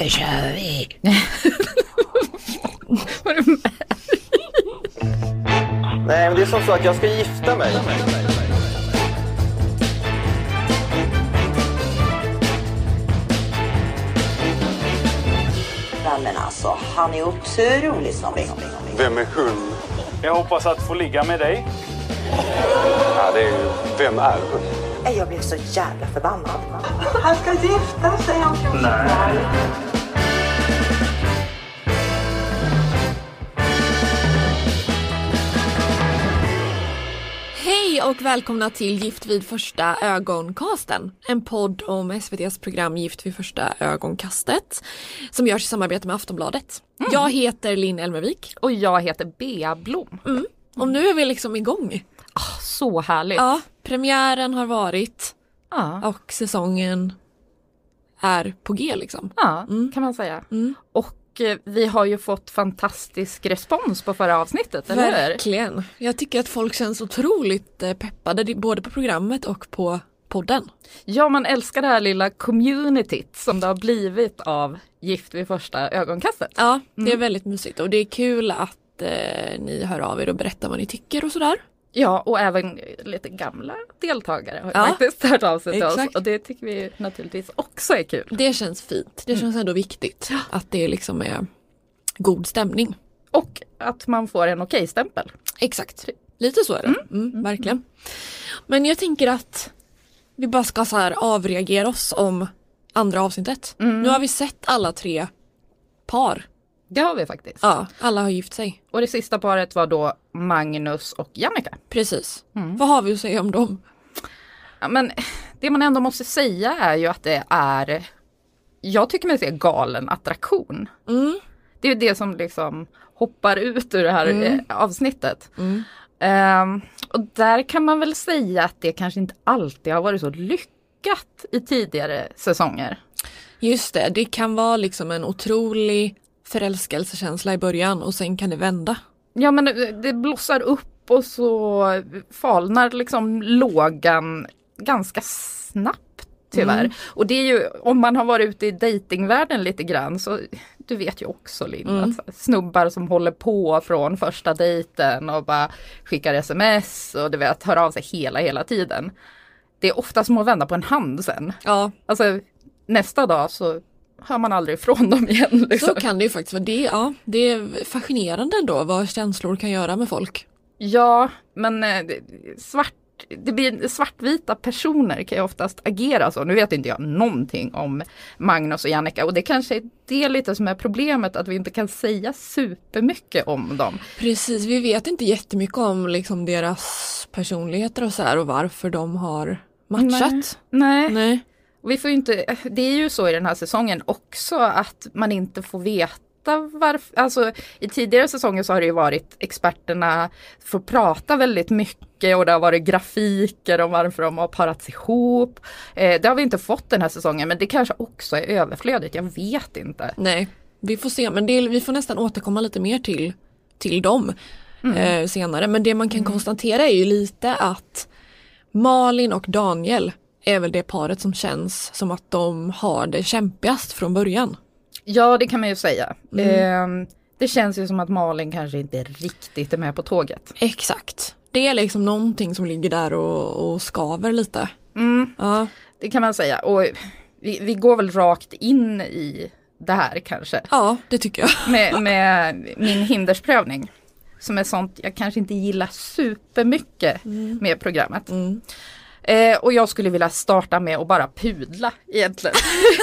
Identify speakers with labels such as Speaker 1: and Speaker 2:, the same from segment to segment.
Speaker 1: Nu kör vi!
Speaker 2: Nej, men det är som så att jag ska gifta mig.
Speaker 3: Nej men alltså, han är otrolig snobbig.
Speaker 4: Vem är hon?
Speaker 5: Jag hoppas att få ligga med dig.
Speaker 4: Ja, det är ju... Vem är hon?
Speaker 3: Nej, Jag blev så jävla förbannad.
Speaker 6: Han ska gifta sig om 14 dagar.
Speaker 1: Hej och välkomna till Gift vid första ögonkasten. En podd om SVTs program Gift vid första ögonkastet som görs i samarbete med Aftonbladet. Jag heter Linn Elmervik
Speaker 7: Och jag heter Bea Blom.
Speaker 1: och nu är vi liksom igång.
Speaker 7: Så härligt.
Speaker 1: Ja, premiären har varit
Speaker 7: Ja,
Speaker 1: och säsongen är på G liksom.
Speaker 7: ja kan man säga. Och eh, vi har ju fått fantastisk respons på förra avsnittet, eller hur?
Speaker 1: Verkligen. Jag tycker att folk känns otroligt eh, peppade både på programmet och på podden.
Speaker 7: Ja, man älskar det här lilla communityt som det har blivit av Gift vid första ögonkastet.
Speaker 1: Ja, det är väldigt mysigt och det är kul att eh, ni hör av er och berättar vad ni tycker och sådär.
Speaker 7: Ja, och även lite gamla deltagare har
Speaker 1: Ja,
Speaker 7: faktiskt hört av sig till oss. Och det tycker vi naturligtvis också är kul.
Speaker 1: Det känns fint. Det känns ändå viktigt att det liksom är god stämning.
Speaker 7: Och att man får en okej-stämpel.
Speaker 1: Exakt. Lite så är det. Mm, verkligen. Men jag tänker att vi bara ska så här avreagera oss om andra avsnittet. Nu har vi sett alla tre par.
Speaker 7: Det har vi faktiskt.
Speaker 1: Ja, alla har gift sig.
Speaker 7: Och det sista paret var då Magnus och Jannica.
Speaker 1: Precis. Vad har vi att säga om dem?
Speaker 7: Ja, men det man ändå måste säga är ju att det är, jag tycker mig se galen attraktion.
Speaker 1: Mm.
Speaker 7: Det är det som liksom hoppar ut ur det här
Speaker 1: Mm.
Speaker 7: eh, avsnittet. Ehm, och där kan man väl säga att det kanske inte alltid har varit så lyckat i tidigare säsonger.
Speaker 1: Just det, det kan vara liksom en otrolig förälskelsekänsla i början och sen kan det vända.
Speaker 7: Ja men det, blossar upp och så falnar liksom lågan ganska snabbt tyvärr.
Speaker 1: Mm.
Speaker 7: Och det är ju, om man har varit ute i datingvärlden lite grann så du vet ju också Linn,
Speaker 1: Mm.
Speaker 7: att snubbar som håller på från första dejten och bara skickar sms och du vet hör av sig hela hela tiden. Det är ofta som att vända på en hand sen.
Speaker 1: Ja,
Speaker 7: Alltså nästa dag så hör man aldrig ifrån dem igen. Liksom.
Speaker 1: så kan det ju faktiskt vara. Det, ja, det är fascinerande ändå vad känslor kan göra med folk.
Speaker 7: Ja, men eh, svart, det blir svartvita personer kan ju oftast agera så. Nu vet inte jag någonting om Magnus och Jannica och det kanske är det lite som är problemet att vi inte kan säga supermycket om dem.
Speaker 1: Precis, vi vet inte jättemycket om liksom deras personligheter och så här och varför de har matchat.
Speaker 7: Nej,
Speaker 1: Nej.
Speaker 7: Och vi får inte, det är ju så i den här säsongen också att man inte får veta varför, alltså i tidigare säsonger så har det ju varit experterna får prata väldigt mycket och det har varit grafiker om varför de har parats ihop. Eh, det har vi inte fått den här säsongen men det kanske också är överflödigt, jag vet inte.
Speaker 1: Nej, vi får se men det, vi får nästan återkomma lite mer till, till dem eh, senare. Men det man kan konstatera är ju lite att Malin och Daniel är väl det paret som känns som att de har det kämpigast från början.
Speaker 7: Ja det kan man ju säga. Eh, det känns ju som att Malin kanske inte riktigt är med på tåget.
Speaker 1: Exakt. Det är liksom någonting som ligger där och, och skaver lite. Ja.
Speaker 7: Det kan man säga och vi, vi går väl rakt in i det här kanske.
Speaker 1: ja, det tycker jag.
Speaker 7: med, med min hindersprövning. Som är sånt jag kanske inte gillar supermycket med programmet. Eh, och jag skulle vilja starta med att bara pudla egentligen.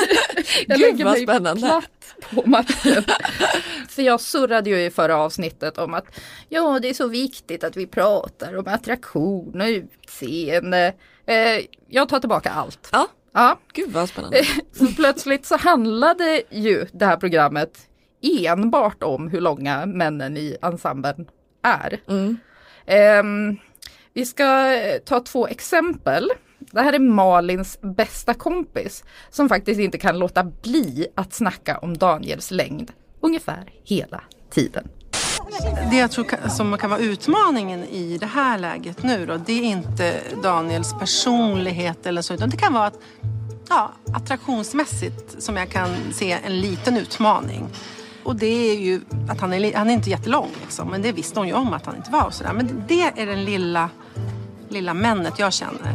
Speaker 7: jag
Speaker 1: Gud,
Speaker 7: lägger
Speaker 1: vad
Speaker 7: mig
Speaker 1: spännande.
Speaker 7: platt på marken. För jag surrade ju i förra avsnittet om att ja det är så viktigt att vi pratar om attraktion och utseende. Eh, jag tar tillbaka allt.
Speaker 1: Ja,
Speaker 7: Ja,
Speaker 1: gud vad spännande.
Speaker 7: så plötsligt så handlade ju det här programmet enbart om hur långa männen i ensemblen är. Ehm, vi ska eh, ta två exempel. Det här är Malins bästa kompis som faktiskt inte kan låta bli att snacka om Daniels längd ungefär hela tiden.
Speaker 8: Det jag tror som kan vara utmaningen i det här läget nu då, det är inte Daniels personlighet eller så, utan det kan vara att ja, attraktionsmässigt som jag kan se en liten utmaning. Och det är ju att han är, han är inte jättelång liksom, men det visste hon ju om att han inte var och sådär. Men det är den lilla, lilla männet jag känner.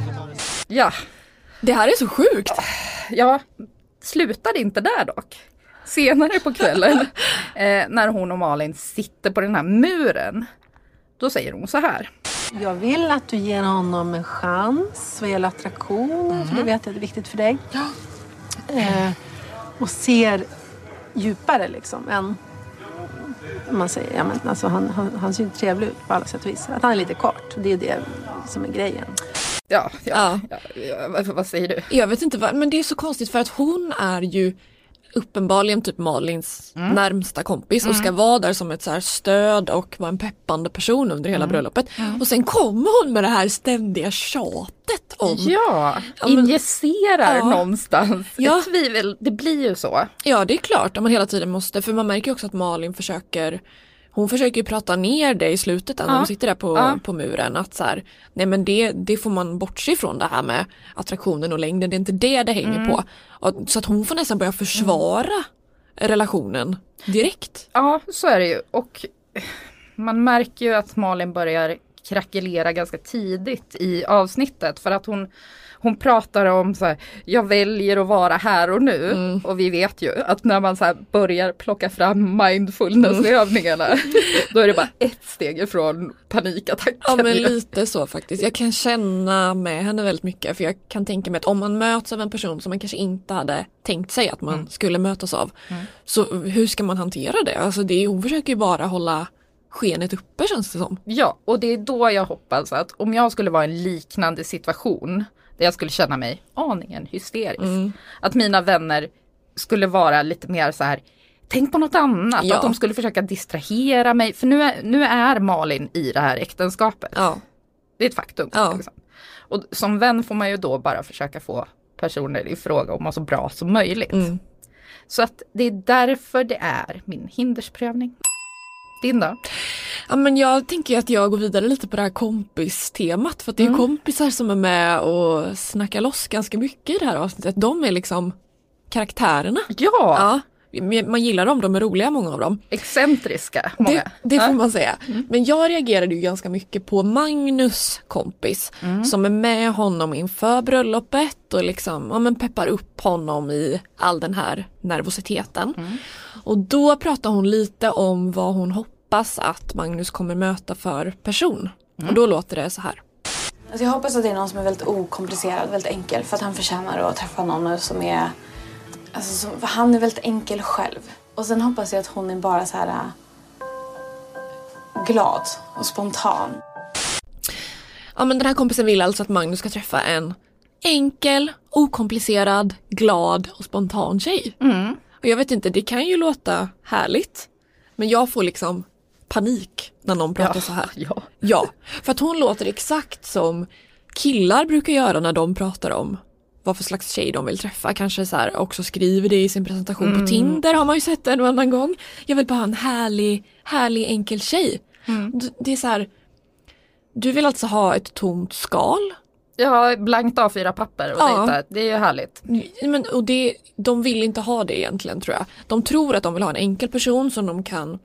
Speaker 7: Ja,
Speaker 1: Det här är så sjukt.
Speaker 7: ja, slutar inte där dock. Senare på kvällen eh, när hon och Malin sitter på den här muren. Då säger hon så här.
Speaker 8: Jag vill att du ger honom en chans vad gäller attraktion, för det vet jag är viktigt för dig. Eh, och ser djupare liksom än man säger, ja, men alltså, han, han, han ser ju trevlig ut på alla sätt och vis. Att han är lite kort, det är det som är grejen.
Speaker 7: Ja, ja,
Speaker 1: Ja.
Speaker 7: ja. vad säger du?
Speaker 1: Jag vet inte vad, men det är så konstigt för att hon är ju uppenbarligen typ Malins närmsta kompis och ska vara där som ett så stöd och vara en peppande person under hela bröllopet. Och sen kommer hon med det här ständiga tjatet om
Speaker 7: Ja,
Speaker 1: Ja, men-
Speaker 7: injicerar
Speaker 1: Ja.
Speaker 7: någonstans
Speaker 1: Ja.
Speaker 7: ett tvivel. Det blir ju så.
Speaker 1: Ja det är klart om man hela tiden måste, för man märker också att Malin försöker hon försöker prata ner det i slutet när
Speaker 7: Ja.
Speaker 1: de sitter där på,
Speaker 7: Ja.
Speaker 1: på muren att så här, nej men det, det får man bortse ifrån det här med attraktionen och längden, det är inte det det hänger
Speaker 7: Mm.
Speaker 1: på. Och, så att hon får nästan börja försvara relationen direkt.
Speaker 7: Ja, så är det ju. Och man märker ju att Malin börjar krackelera ganska tidigt i avsnittet för att hon hon pratar om så här, jag väljer att vara här och nu.
Speaker 1: Mm.
Speaker 7: Och vi vet ju att när man så börjar plocka fram mindfulness-övningarna då är det bara ett steg ifrån panikattacken.
Speaker 1: Ja men lite så faktiskt. Jag kan känna med henne väldigt mycket för jag kan tänka mig att om man möts av en person som man kanske inte hade tänkt sig att man
Speaker 7: Mm.
Speaker 1: skulle mötas av. Så hur ska man hantera det? Alltså det, hon försöker ju bara hålla skenet uppe känns det som.
Speaker 7: Ja, och det är då jag hoppas att om jag skulle vara i en liknande situation där jag skulle känna mig aningen hysterisk.
Speaker 1: Mm.
Speaker 7: Att mina vänner skulle vara lite mer så här Tänk på något annat,
Speaker 1: Ja.
Speaker 7: att de skulle försöka distrahera mig. För nu är, nu är Malin i det här äktenskapet.
Speaker 1: Ja.
Speaker 7: Det är ett faktum.
Speaker 1: Ja.
Speaker 7: Liksom. Och som vän får man ju då bara försöka få personer i fråga att må så bra som möjligt.
Speaker 1: Mm.
Speaker 7: Så att det är därför det är min hindersprövning. Din då?
Speaker 1: Ja men jag tänker att jag går vidare lite på det här kompistemat för att det är
Speaker 7: Mm.
Speaker 1: kompisar som är med och snackar loss ganska mycket i det här avsnittet. De är liksom karaktärerna.
Speaker 7: Ja,
Speaker 1: Ja, man gillar dem, de är roliga många av dem.
Speaker 7: excentriska många.
Speaker 1: Det, det
Speaker 7: Ja.
Speaker 1: får man säga. Men jag reagerade ju ganska mycket på Magnus kompis som är med honom inför bröllopet och liksom ja, men peppar upp honom i all den här nervositeten. Och då pratar hon lite om vad hon hoppas att Magnus kommer möta för person. Och då låter det så här.
Speaker 9: Alltså jag hoppas att det är någon som är väldigt okomplicerad, väldigt enkel. För att han förtjänar att träffa någon som är... Alltså som, för han är väldigt enkel själv. Och sen hoppas jag att hon är bara så här... äh, glad och spontan.
Speaker 1: Ja men den här kompisen vill alltså att Magnus ska träffa en enkel, okomplicerad, glad och spontan tjej. Och jag vet inte, det kan ju låta härligt. Men jag får liksom panik när någon pratar så här.
Speaker 7: Ja.
Speaker 1: Ja, för att hon låter exakt som killar brukar göra när de pratar om vad för slags tjej de vill träffa. Kanske så här också skriver det i sin presentation på Tinder har man ju sett en och annan gång. Jag vill bara ha en härlig, härlig enkel tjej. D- Det är så här, du vill alltså ha ett tomt skal
Speaker 7: Ja, blankt A4-papper och
Speaker 1: Ja.
Speaker 7: dejta. Det är ju härligt.
Speaker 1: Men, och det, de vill inte ha det egentligen tror jag. De tror att de vill ha en enkel person som de kan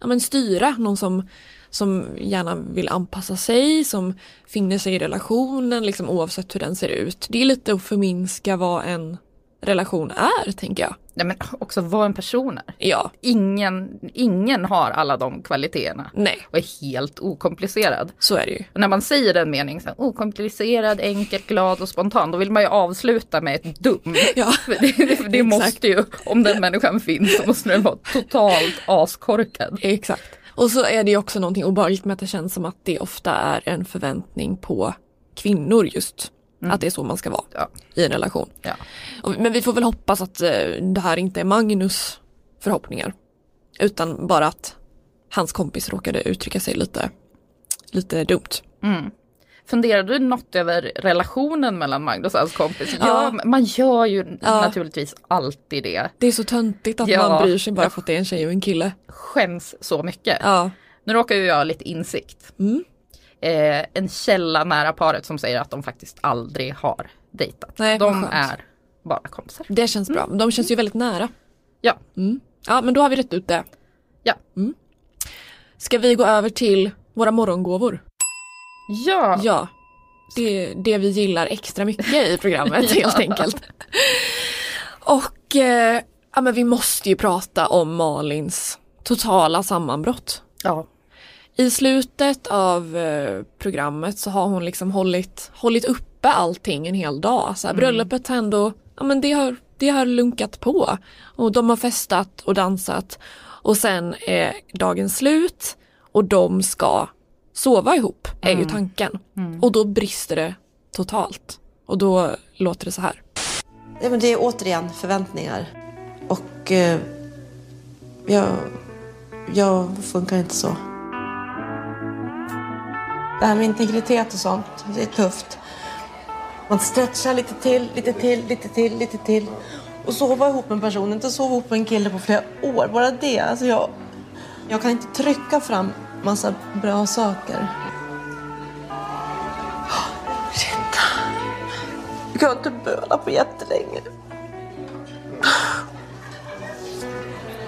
Speaker 1: ja, men styra, någon som, som gärna vill anpassa sig, som finner sig i relationen liksom, oavsett hur den ser ut. Det är lite att förminska vad en relation är tänker jag.
Speaker 7: Ja, men också vad en person är.
Speaker 1: Ja,
Speaker 7: Ingen, ingen har alla de kvaliteterna
Speaker 1: nej,
Speaker 7: och är helt okomplicerad.
Speaker 1: så är det ju.
Speaker 7: Och när man säger den meningen, så här, okomplicerad, enkel, glad och spontan, då vill man ju avsluta med ett dum.
Speaker 1: Ja.
Speaker 7: För det, för det måste ju, om den människan finns, så måste den vara totalt askorkad.
Speaker 1: Exakt. Och så är det ju också någonting obehagligt med att det känns som att det ofta är en förväntning på kvinnor just. Att det är så man ska vara
Speaker 7: Ja.
Speaker 1: i en relation.
Speaker 7: Ja.
Speaker 1: Men vi får väl hoppas att eh, det här inte är Magnus förhoppningar. Utan bara att hans kompis råkade uttrycka sig lite, lite dumt.
Speaker 7: Funderade du något över relationen mellan Magnus och hans kompis?
Speaker 1: Ja.
Speaker 7: Ja, man gör ju
Speaker 1: Ja.
Speaker 7: naturligtvis alltid det.
Speaker 1: Det är så töntigt att
Speaker 7: Ja.
Speaker 1: man bryr sig bara för att det är en tjej och en kille.
Speaker 7: Skäms så mycket. Nu råkar ju jag ha lite insikt.
Speaker 1: Mm.
Speaker 7: Eh, en källa nära paret som säger att de faktiskt aldrig har dejtat.
Speaker 1: Nej,
Speaker 7: de
Speaker 1: skönt.
Speaker 7: är bara kompisar.
Speaker 1: Det känns bra. De känns ju väldigt nära.
Speaker 7: Ja.
Speaker 1: Mm. Ja men då har vi rätt ut det.
Speaker 7: Ja.
Speaker 1: Mm. Ska vi gå över till våra morgongåvor?
Speaker 7: Ja,
Speaker 1: Ja. Det, det vi gillar extra mycket i programmet helt enkelt. Och eh, ja, men vi måste ju prata om Malins totala sammanbrott.
Speaker 7: ja.
Speaker 1: I slutet av eh, programmet så har hon liksom hållit, hållit uppe allting en hel dag. Så här, Bröllopet har ändå, ja men det har, det har lunkat på. Och de har festat och dansat. Och sen är dagen slut och de ska sova ihop, är ju tanken. Och då brister det totalt. Och då låter det så här.
Speaker 10: Ja, men det är återigen förväntningar. Och eh, jag, jag funkar inte så. Det här med integritet och sånt, det är tufft. Man stretchar lite till, lite till, lite till, lite till. Och sova ihop med en person, inte sova ihop med en kille på flera år. Bara det. Alltså jag, jag kan inte trycka fram massa bra saker. Shit. Jag kan inte böla på jättelänge.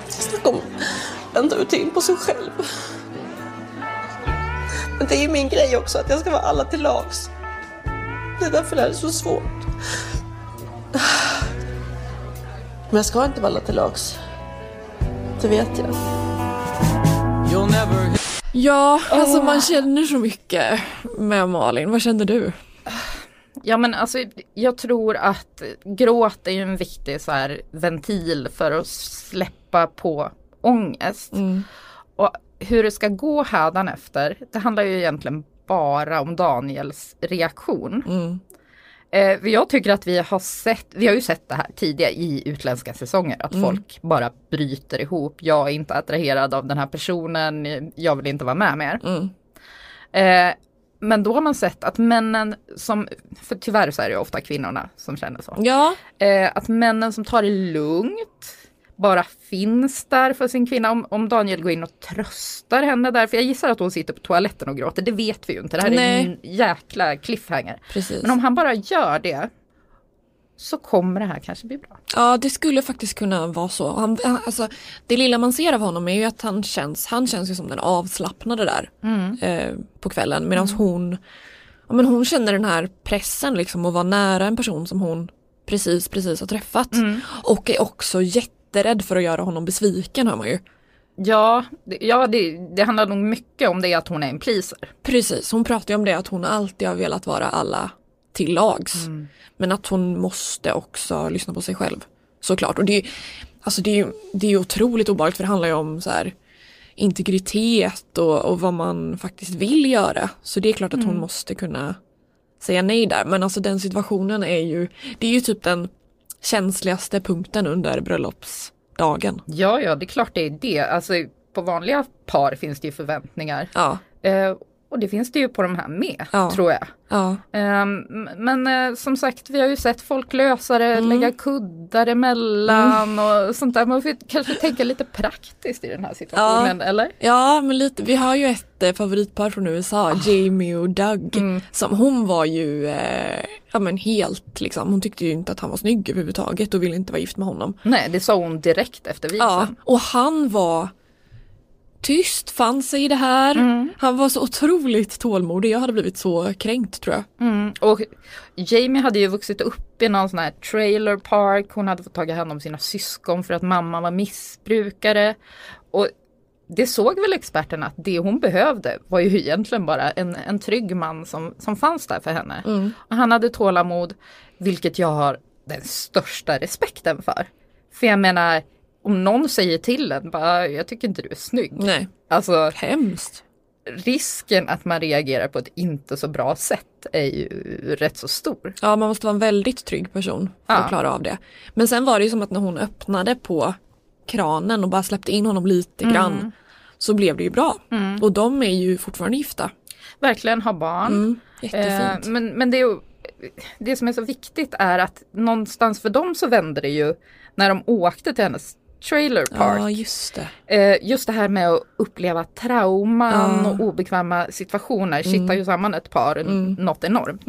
Speaker 10: Snacka om att vända ut in på sig själv. Men det är ju min grej också, att jag ska vara alla till lags. Det är därför det här är så svårt. Men jag ska inte vara alla till lags. Det vet jag.
Speaker 1: Ja, alltså man känner så mycket med Malin. Vad känner du?
Speaker 7: Ja men alltså jag tror att gråt är ju en viktig så här ventil för att släppa på ångest. Och hur det ska gå hädanefter, det handlar ju egentligen bara om Daniels reaktion. Eh, för jag tycker att vi har sett, vi har ju sett det här tidigare i utländska säsonger, att folk bara bryter ihop. Jag är inte attraherad av den här personen, jag vill inte vara med mer. Eh, men då har man sett att männen som, för tyvärr så är det ofta kvinnorna som känner så.
Speaker 1: Ja,
Speaker 7: Eh, att männen som tar det lugnt, bara finns där för sin kvinna. Om, om Daniel går in och tröstar henne där, för jag gissar att hon sitter på toaletten och gråter, det vet vi ju inte. Det här är
Speaker 1: Nej.
Speaker 7: en jäkla cliffhanger.
Speaker 1: precis.
Speaker 7: Men om han bara gör det så kommer det här kanske bli bra.
Speaker 1: Ja, det skulle faktiskt kunna vara så. Han, alltså, det lilla man ser av honom är ju att han känns, han känns ju som den avslappnade där eh, på kvällen medan hon, ja, men hon känner den här pressen liksom att vara nära en person som hon precis, precis har träffat. Och är också jätterädd för att göra honom besviken hör man ju.
Speaker 7: Ja, det, ja det, det handlar nog mycket om det att hon är en pleaser.
Speaker 1: Precis, hon pratar ju om det att hon alltid har velat vara alla till lags. Men att hon måste också lyssna på sig själv. Såklart. Och det alltså det är, det är otroligt obehagligt för det handlar ju om så här, integritet och, och vad man faktiskt vill göra. Så det är klart att hon måste kunna säga nej där. Men alltså den situationen är ju, det är ju typ den känsligaste punkten under bröllopsdagen.
Speaker 7: Ja, ja, det är klart det är det. Alltså på vanliga par finns det ju förväntningar.
Speaker 1: Ja,
Speaker 7: Eh, och det finns det ju på de här med,
Speaker 1: Ja.
Speaker 7: tror jag.
Speaker 1: ja,
Speaker 7: Ehm, men eh, som sagt, vi har ju sett folk lösa det, lägga kuddar emellan och sånt där. Man får kanske tänka lite praktiskt i den här situationen, eller?
Speaker 1: Ja, men lite, vi har ju ett eh, favoritpar från USA, Jamie och Doug. Som hon var ju, eh, ja men helt liksom, hon tyckte ju inte att han var snygg överhuvudtaget och ville inte vara gift med honom.
Speaker 7: Nej, det sa hon direkt efter visen.
Speaker 1: Ja, och han var tyst, fann sig i det här. Han var så otroligt tålmodig, jag hade blivit så kränkt tror jag.
Speaker 7: Mm. Och Jamie hade ju vuxit upp i någon sån här trailer park. Hon hade fått ta hand om sina syskon för att mamma var missbrukare. Och det såg väl experterna att det hon behövde var ju egentligen bara en, en trygg man som, som fanns där för henne. Och han hade tålamod, vilket jag har den största respekten för. För jag menar, om någon säger till en, bara, jag tycker inte du är snygg.
Speaker 1: Nej,
Speaker 7: Alltså
Speaker 1: hemskt.
Speaker 7: risken att man reagerar på ett inte så bra sätt är ju rätt så stor.
Speaker 1: Ja, man måste vara en väldigt trygg person för
Speaker 7: Ja.
Speaker 1: att klara av det. Men sen var det ju som att när hon öppnade på kranen och bara släppte in honom lite grann så blev det ju bra. Och de är ju fortfarande gifta.
Speaker 7: Verkligen ha barn.
Speaker 1: Mm, jättefint.
Speaker 7: Eh, men men det, är det som är så viktigt är att någonstans för dem så vände det ju när de åkte till hennes trailer park.
Speaker 1: Ja, just det.
Speaker 7: Eh, just det här med att uppleva trauman
Speaker 1: Ja.
Speaker 7: och obekväma situationer kittar ju samman ett par något enormt.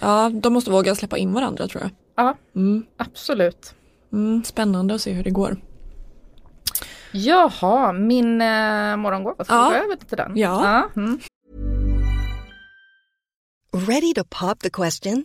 Speaker 1: Ja, de måste våga släppa in varandra tror jag.
Speaker 7: Ja,
Speaker 1: Mm.
Speaker 7: absolut.
Speaker 1: Mm, spännande att se hur det går.
Speaker 7: Jaha, min eh, morgongåva, ska
Speaker 1: Ja.
Speaker 7: vi gå över till den?
Speaker 1: Ja.
Speaker 7: Mm.
Speaker 11: Ready to pop the question?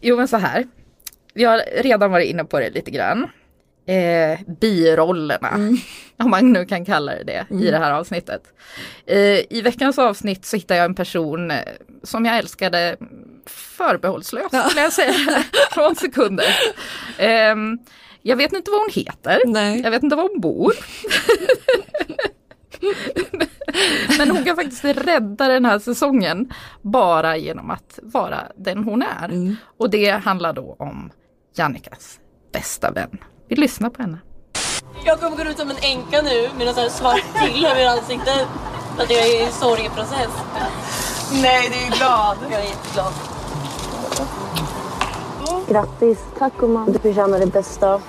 Speaker 7: Jo men så här. Vi har redan varit inne på det lite grann. Eh, birollerna, om man nu kan kalla det det i det här avsnittet. Eh, I veckans avsnitt så hittar jag en person eh, som jag älskade förbehållslöst, skulle jag säga, från sekunder. Ehm, jag vet inte vad hon heter,
Speaker 1: Nej.
Speaker 7: jag vet inte var hon bor. Men hon kan faktiskt rädda den här säsongen bara genom att vara den hon är. Och det handlar då om Jannikas bästa vän. Vi lyssnar på henne.
Speaker 12: Jag kommer gå ut som en änka nu med någon sån här svart till över ansiktet. För att jag är i sorgeprocess.
Speaker 3: Nej, du är glad.
Speaker 12: Jag är jätteglad.
Speaker 3: Grattis. Tack gumman. Du förtjänar det bästa.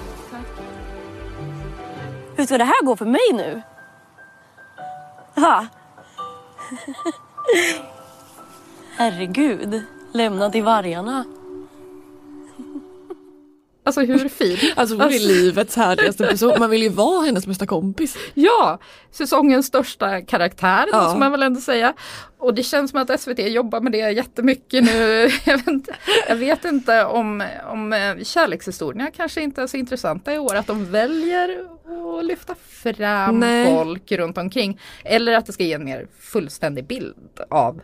Speaker 12: Hur ska det här gå för mig nu? Ha? Herregud. Lämna till vargarna.
Speaker 7: Alltså hur fin?
Speaker 1: Alltså hon är livets härligaste person. Man vill ju vara hennes bästa kompis.
Speaker 7: Ja, säsongens största karaktär
Speaker 1: Ja.
Speaker 7: måste man väl ändå säga. Och det känns som att SVT jobbar med det jättemycket nu. Jag vet inte, jag vet inte om, om eh, kärlekshistorierna kanske inte är så intressanta i år. Att de väljer att lyfta fram
Speaker 1: Nej.
Speaker 7: folk runt omkring. Eller att det ska ge en mer fullständig bild av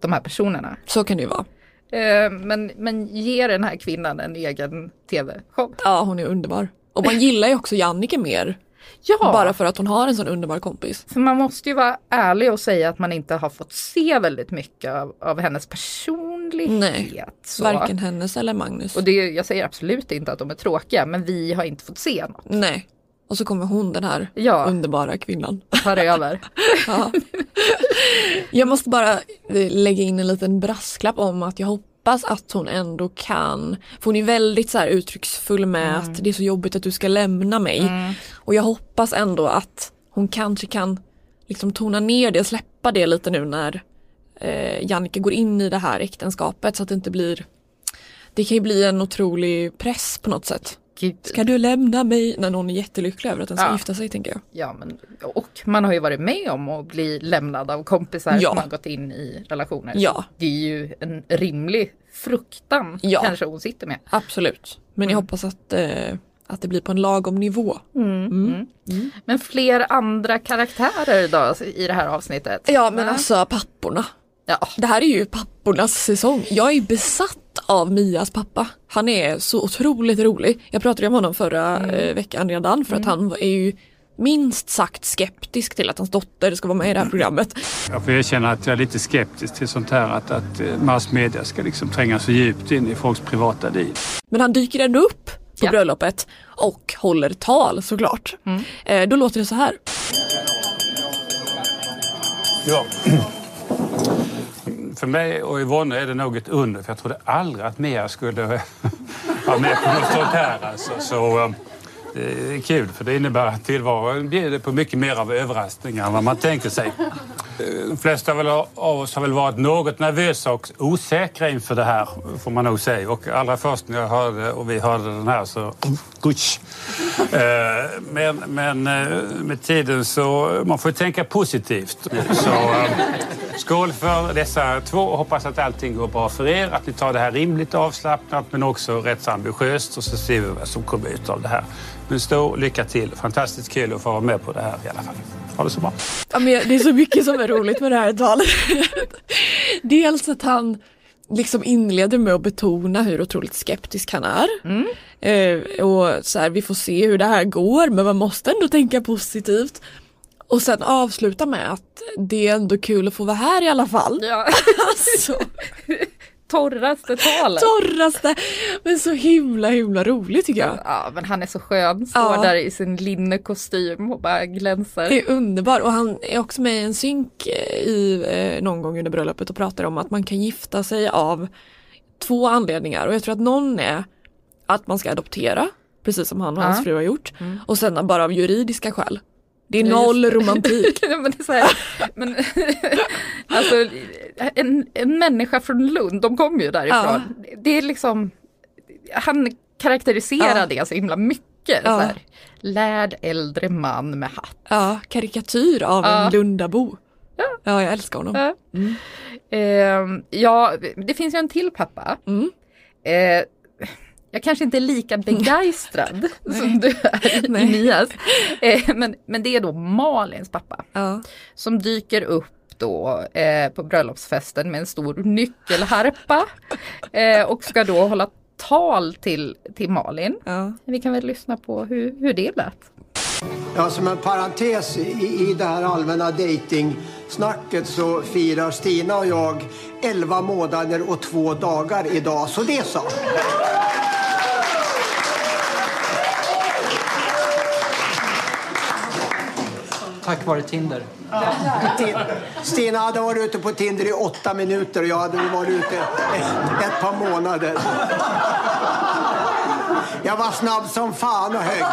Speaker 7: de här personerna.
Speaker 1: Så kan det ju vara.
Speaker 7: Eh, Men, men ge den här kvinnan en egen tv-show.
Speaker 1: Ja hon är underbar. Och man gillar ju också Jannike mer.
Speaker 7: Ja.
Speaker 1: Bara för att hon har en sån underbar kompis.
Speaker 7: För man måste ju vara ärlig och säga att man inte har fått se väldigt mycket av, av hennes personlighet.
Speaker 1: Nej,
Speaker 7: så.
Speaker 1: Varken hennes eller Magnus.
Speaker 7: Och det, jag säger absolut inte att de är tråkiga men vi har inte fått se något.
Speaker 1: Nej. Och så kommer hon den här
Speaker 7: Ja.
Speaker 1: underbara kvinnan.
Speaker 7: Tar över.
Speaker 1: Ja. Jag måste bara eh, lägga in en liten brasklapp om att jag hoppas att hon ändå kan, för hon är väldigt så uttrycksfull med
Speaker 7: Mm.
Speaker 1: att det är så jobbigt att du ska lämna mig. Och jag hoppas ändå att hon kanske kan liksom tona ner det, släppa det lite nu när eh, Jannike går in i det här äktenskapet så att det inte blir det kan ju bli en otrolig press på något sätt.
Speaker 7: Gud.
Speaker 1: Ska du lämna mig? När någon är jättelycklig över att den ska
Speaker 7: Ja.
Speaker 1: gifta sig tänker jag.
Speaker 7: Ja, men, och man har ju varit med om att bli lämnad av kompisar
Speaker 1: Ja.
Speaker 7: som har gått in i relationer.
Speaker 1: Ja.
Speaker 7: Det är ju en rimlig fruktan
Speaker 1: Ja.
Speaker 7: kanske hon sitter med.
Speaker 1: Absolut. Men jag hoppas att, eh, att det blir på en lagom nivå. Mm.
Speaker 7: Men fler andra karaktärer då i det här avsnittet?
Speaker 1: Ja men
Speaker 7: Va?
Speaker 1: alltså papporna.
Speaker 7: Ja.
Speaker 1: Det här är ju pappornas säsong. Jag är besatt av Mias pappa. Han är så otroligt rolig. Jag pratade om honom förra eh, veckan redan för att han är ju minst sagt skeptisk till att hans dotter ska vara med i det här programmet.
Speaker 5: Jag får erkänna att jag är lite skeptisk till sånt här att, att eh, massmedia ska liksom tränga så djupt in i folks privata liv.
Speaker 1: Men han dyker ändå upp på
Speaker 7: Ja.
Speaker 1: bröllopet och håller tal såklart. Eh, då låter det så här.
Speaker 5: Ja. För mig och Yvonne är det nog ett under, för jag trodde aldrig att Mia skulle vara med på något sånt här. Alltså. Så, um, det är kul, för det innebär att tillvaron bjuder på mycket mer av överraskningar än vad man tänker sig. De flesta av oss har väl varit något nervösa och osäkra inför det här, får man nog säga. Och allra först när jag hörde och vi hörde den här så... Eh, men, men eh, med tiden så... Man får tänka positivt. Så um, skål för dessa två och hoppas att allting går bra för er. Att ni tar det här rimligt avslappnat men också rätt så ambitiöst och så ser vi vad som kommer ut av det här. Men stå lycka till. Fantastiskt kul att få vara med på det här i alla fall. Ha det så bra.
Speaker 1: Ja, men det är så mycket som är roligt med det här talet. Dels att han liksom inleder med att betona hur otroligt skeptisk han är. Eh, och så här, vi får se hur det här går men man måste ändå tänka positivt. Och sen avsluta med att det är ändå kul att få vara här i alla fall.
Speaker 7: Ja.
Speaker 1: Alltså,
Speaker 7: torraste talet.
Speaker 1: Torraste! Men så himla himla roligt tycker jag.
Speaker 7: Ja men han är så skön, står
Speaker 1: Ja.
Speaker 7: där i sin linnekostym och bara glänser.
Speaker 1: Det är underbar och han är också med i en synk eh, i eh, någon gång under bröllopet och pratar om att man kan gifta sig av två anledningar och jag tror att någon är att man ska adoptera precis som han och hans
Speaker 7: Ja.
Speaker 1: fru har gjort och sen bara av juridiska skäl. Det är
Speaker 7: Ja,
Speaker 1: noll romantik.
Speaker 7: Ja, men det är så här, men, alltså, en, en människa från Lund, de kommer ju därifrån. Det är liksom, han karaktäriserar
Speaker 1: Ja.
Speaker 7: det så himla mycket.
Speaker 1: Ja.
Speaker 7: Så här, lärd äldre man med hatt.
Speaker 1: Ja, karikatyr av
Speaker 7: Ja.
Speaker 1: en Lundabo. Ja. jag älskar honom.
Speaker 7: Ja. Ehm, ja, det finns ju en till pappa.
Speaker 1: Mm.
Speaker 7: Eh, jag kanske inte är lika begeistrad som du är
Speaker 1: Nej.
Speaker 7: Elias. Eh, men, men det är då Malins pappa.
Speaker 1: Ja.
Speaker 7: Som dyker upp då eh, på bröllopsfesten med en stor nyckelharpa. Eh, och ska då hålla tal till, till Malin.
Speaker 1: Ja.
Speaker 7: Vi kan väl lyssna på hur, hur det lät.
Speaker 13: Ja, som en parentes i, i det här allmänna dejtingsnacket så firar Stina och jag 11 månader och två dagar idag. Så det så.
Speaker 14: Tack vare Tinder.
Speaker 13: Ti- Stina hade varit ute på Tinder i åtta minuter och jag hade varit ute ett, ett par månader. Jag var snabb som fan och högg.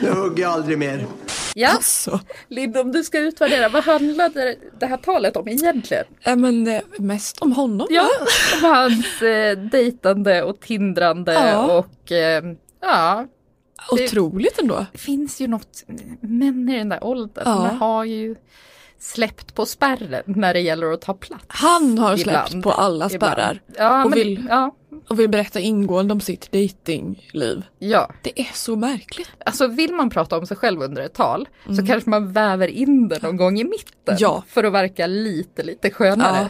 Speaker 13: Nu hugger jag aldrig mer.
Speaker 7: Ja,
Speaker 1: Alltså.
Speaker 7: Lind om du ska utvärdera, vad handlade det här talet om egentligen?
Speaker 1: Ja, men eh, mest om honom.
Speaker 7: Ja, om hans eh, dejtande och tindrande
Speaker 1: Ja.
Speaker 7: och eh, ja.
Speaker 1: Otroligt ändå.
Speaker 7: Det finns ju något, män i den där åldern
Speaker 1: Ja.
Speaker 7: de har ju släppt på spärren när det gäller att ta plats.
Speaker 1: Han har släppt
Speaker 7: Ibland.
Speaker 1: på alla spärrar.
Speaker 7: Ja,
Speaker 1: och,
Speaker 7: men,
Speaker 1: vill,
Speaker 7: ja,
Speaker 1: och vill berätta ingående om sitt datingliv.
Speaker 7: ja.
Speaker 1: Det är så märkligt.
Speaker 7: Alltså vill man prata om sig själv under ett tal så kanske man väver in det någon gång i mitten.
Speaker 1: Mm. Ja.
Speaker 7: För att verka lite, lite skönare.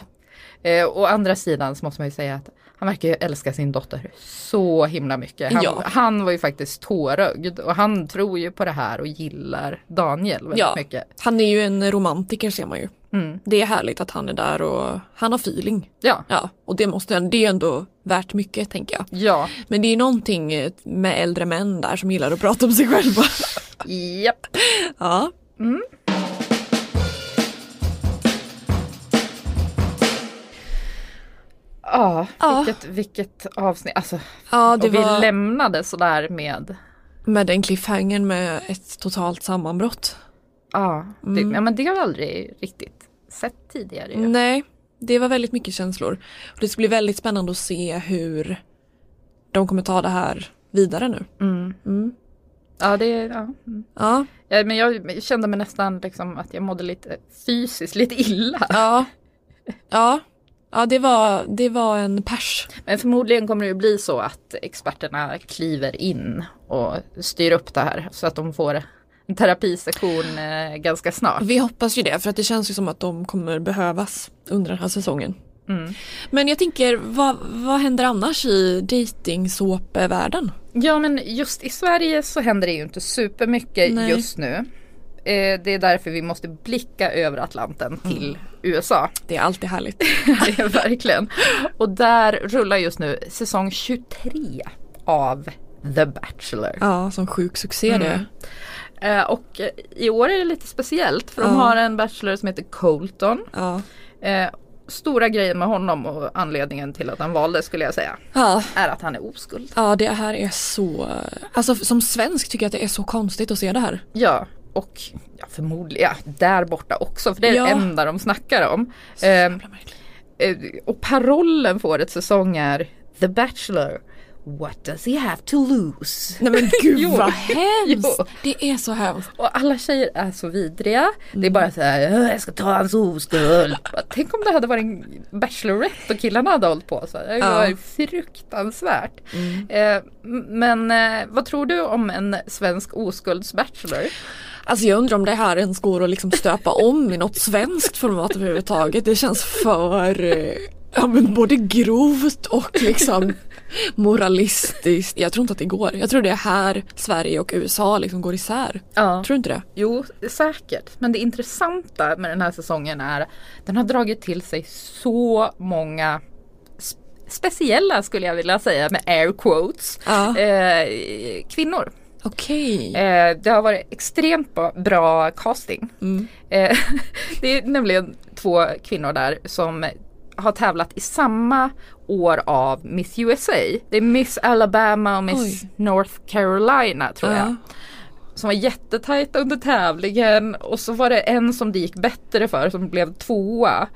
Speaker 7: Eh, å andra sidan så måste man ju säga att han verkar ju älska sin dotter så himla mycket. Han,
Speaker 1: Ja.
Speaker 7: han var ju faktiskt tårögd och han tror ju på det här och gillar Daniel väldigt
Speaker 1: Ja.
Speaker 7: mycket.
Speaker 1: Han är ju en romantiker ser man ju.
Speaker 7: Mm.
Speaker 1: Det är härligt att han är där och han har feeling.
Speaker 7: Ja.
Speaker 1: Ja, och det måste det är ändå värt mycket tänker jag.
Speaker 7: Ja.
Speaker 1: Men det är någonting med äldre män där som gillar att prata om sig själva.
Speaker 7: Japp.
Speaker 1: Ja.
Speaker 7: Ja,
Speaker 1: Ja.
Speaker 7: vilket, vilket avsnitt. Alltså,
Speaker 1: Ja,
Speaker 7: och vi
Speaker 1: var
Speaker 7: lämnade sådär med
Speaker 1: med den cliffhangern med ett totalt sammanbrott.
Speaker 7: Ja, det,
Speaker 1: Mm.
Speaker 7: ja, men det har vi aldrig riktigt sett tidigare. ju.
Speaker 1: Nej, det var väldigt mycket känslor. Och det ska bli väldigt spännande att se hur de kommer ta det här vidare nu.
Speaker 7: Mm.
Speaker 1: Mm.
Speaker 7: Ja, det, ja. mm.
Speaker 1: Ja,
Speaker 7: Ja, men jag kände mig nästan liksom att jag mådde lite fysiskt lite illa.
Speaker 1: ja, ja, ja det, var, det var en pers.
Speaker 7: Men förmodligen kommer det ju bli så att experterna kliver in och styr upp det här så att de får en terapisession eh, ganska snart.
Speaker 1: Vi hoppas ju det för att det känns ju som att de kommer behövas under den här säsongen.
Speaker 7: Mm.
Speaker 1: Men jag tänker, vad, vad händer annars i dejtingsåpevärlden?
Speaker 7: Ja men just i Sverige så händer det ju inte supermycket
Speaker 1: Nej.
Speaker 7: just nu. Eh, det är därför vi måste blicka över Atlanten till USA.
Speaker 1: Det är alltid härligt.
Speaker 7: det är verkligen. Och där rullar just nu säsong 23 av The Bachelor.
Speaker 1: Ja, som sjuk succé det.
Speaker 7: Mm. Eh, och eh, i år är det lite speciellt för de
Speaker 1: Ja.
Speaker 7: har en Bachelor som heter Colton.
Speaker 1: Ja.
Speaker 7: Eh, stora grejen med honom och anledningen till att han valde skulle jag säga
Speaker 1: Ja.
Speaker 7: är att han är oskuld.
Speaker 1: ja, det här är så, alltså som svensk tycker jag att det är så konstigt att se det här.
Speaker 7: Ja, och ja, förmodligen ja, där borta också för det är
Speaker 1: Ja.
Speaker 7: det enda de snackar om. Eh, eh, och parollen för årets säsong är The Bachelor What does he have to lose?
Speaker 1: Nej men gud
Speaker 7: Jo.
Speaker 1: vad hemskt!
Speaker 7: Jo.
Speaker 1: Det är så hemskt.
Speaker 7: Och alla tjejer är så vidriga. Det är bara så här, "Åh, jag ska ta hans oskuld. Tänk om det hade varit en Bachelorette och killarna hade hållit på så. Det
Speaker 1: Ja.
Speaker 7: var fruktansvärt. Eh, m- men eh, vad tror du om en svensk oskulds-bachelor?
Speaker 1: Alltså jag undrar om det här ens går att liksom stöpa om i något svenskt format överhuvudtaget. Det känns för, ja men både grovt och liksom moralistiskt. Jag tror inte att det går. Jag tror det är här Sverige och USA liksom går isär.
Speaker 7: Ja.
Speaker 1: Tror du inte det?
Speaker 7: Jo, säkert. Men det intressanta med den här säsongen är den har dragit till sig så många sp- speciella skulle jag vilja säga med air quotes eh, kvinnor.
Speaker 1: Okej.
Speaker 7: Eh, det har varit extremt bra, casting. Eh, det är nämligen två kvinnor där som har tävlat i samma år av Miss USA. Det är Miss Alabama och Miss
Speaker 1: Oj.
Speaker 7: North Carolina tror jag.
Speaker 1: Ja.
Speaker 7: Som var jättetajt under tävlingen och så var det en som det gick bättre för som blev tvåa.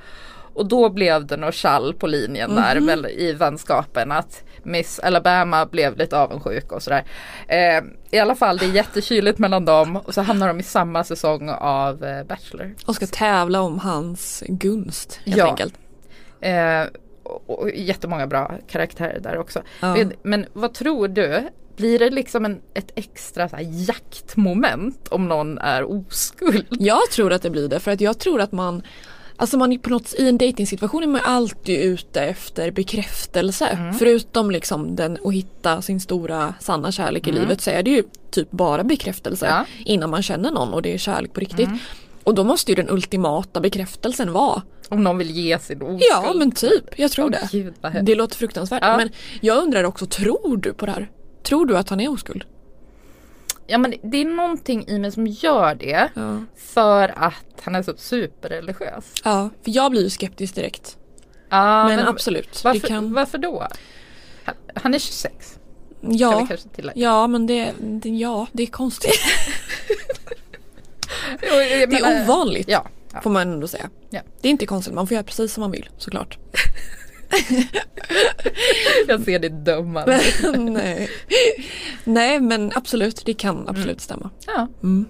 Speaker 7: Och då blev det nog tjall på linjen där
Speaker 1: Mhm.
Speaker 7: väl, i vänskapen att Miss Alabama blev lite avundsjuk och sådär. Eh, I alla fall det är jättekyligt mellan dem och så hamnar de i samma säsong av eh, Bachelor.
Speaker 1: Och ska tävla om hans gunst helt
Speaker 7: Ja.
Speaker 1: enkelt.
Speaker 7: Eh, och, och jättemånga bra karaktärer där också.
Speaker 1: Ja.
Speaker 7: Men, men vad tror du? Blir det liksom en, ett extra så jaktmoment om någon är oskuld?
Speaker 1: Jag tror att det blir det för att jag tror att man Alltså man är på något, i en dejtingsituation är man alltid ute efter bekräftelse.
Speaker 7: Mm.
Speaker 1: Förutom liksom den att hitta sin stora sanna kärlek i
Speaker 7: Mm.
Speaker 1: livet så är det ju typ bara bekräftelse
Speaker 7: Ja.
Speaker 1: innan man känner någon och det är kärlek på riktigt.
Speaker 7: Mm.
Speaker 1: Och då måste ju den ultimata bekräftelsen vara
Speaker 7: Om någon vill ge sin oskuld?
Speaker 1: Ja men typ, jag tror
Speaker 7: Åh,
Speaker 1: det.
Speaker 7: Gud,
Speaker 1: det låter fruktansvärt.
Speaker 7: Ja.
Speaker 1: Men jag undrar också, tror du på det här? Tror du att han är oskuld?
Speaker 7: Ja men det är någonting i mig som gör det. För att han är så superreligiös.
Speaker 1: Ja, för jag blir ju skeptisk direkt.
Speaker 7: Ja,
Speaker 1: men, absolut.
Speaker 7: Varför,
Speaker 1: kan...
Speaker 7: varför då? Han, han är 26. Ska
Speaker 1: Ja, ja men det, det, ja, det är konstigt. Det är ovanligt
Speaker 7: Ja,
Speaker 1: får man ändå säga.
Speaker 7: Ja.
Speaker 1: Det är inte konstigt, man får göra precis som man vill såklart.
Speaker 7: Jag ser det dömande.
Speaker 1: Nej. Nej men absolut, det kan absolut stämma.
Speaker 7: Ja.
Speaker 1: Mm.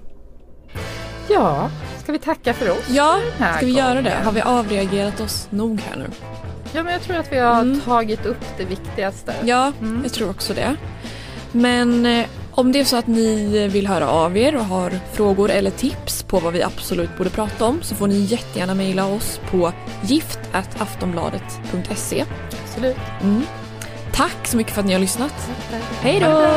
Speaker 7: ja, ska vi tacka för oss?
Speaker 1: Ja, ska vi göra det?
Speaker 7: gången?
Speaker 1: Har vi avreagerat oss nog här nu?
Speaker 7: Ja men jag tror att vi har
Speaker 1: Mm.
Speaker 7: tagit upp det viktigaste.
Speaker 1: Ja, jag tror också det. Men eh, om det är så att ni vill höra av er och har frågor eller tips på vad vi absolut borde prata om så får ni jättegärna mejla oss på gift.aftonbladet.se.
Speaker 7: Absolut.
Speaker 1: Mm. Tack så mycket för att ni har lyssnat. Hej då!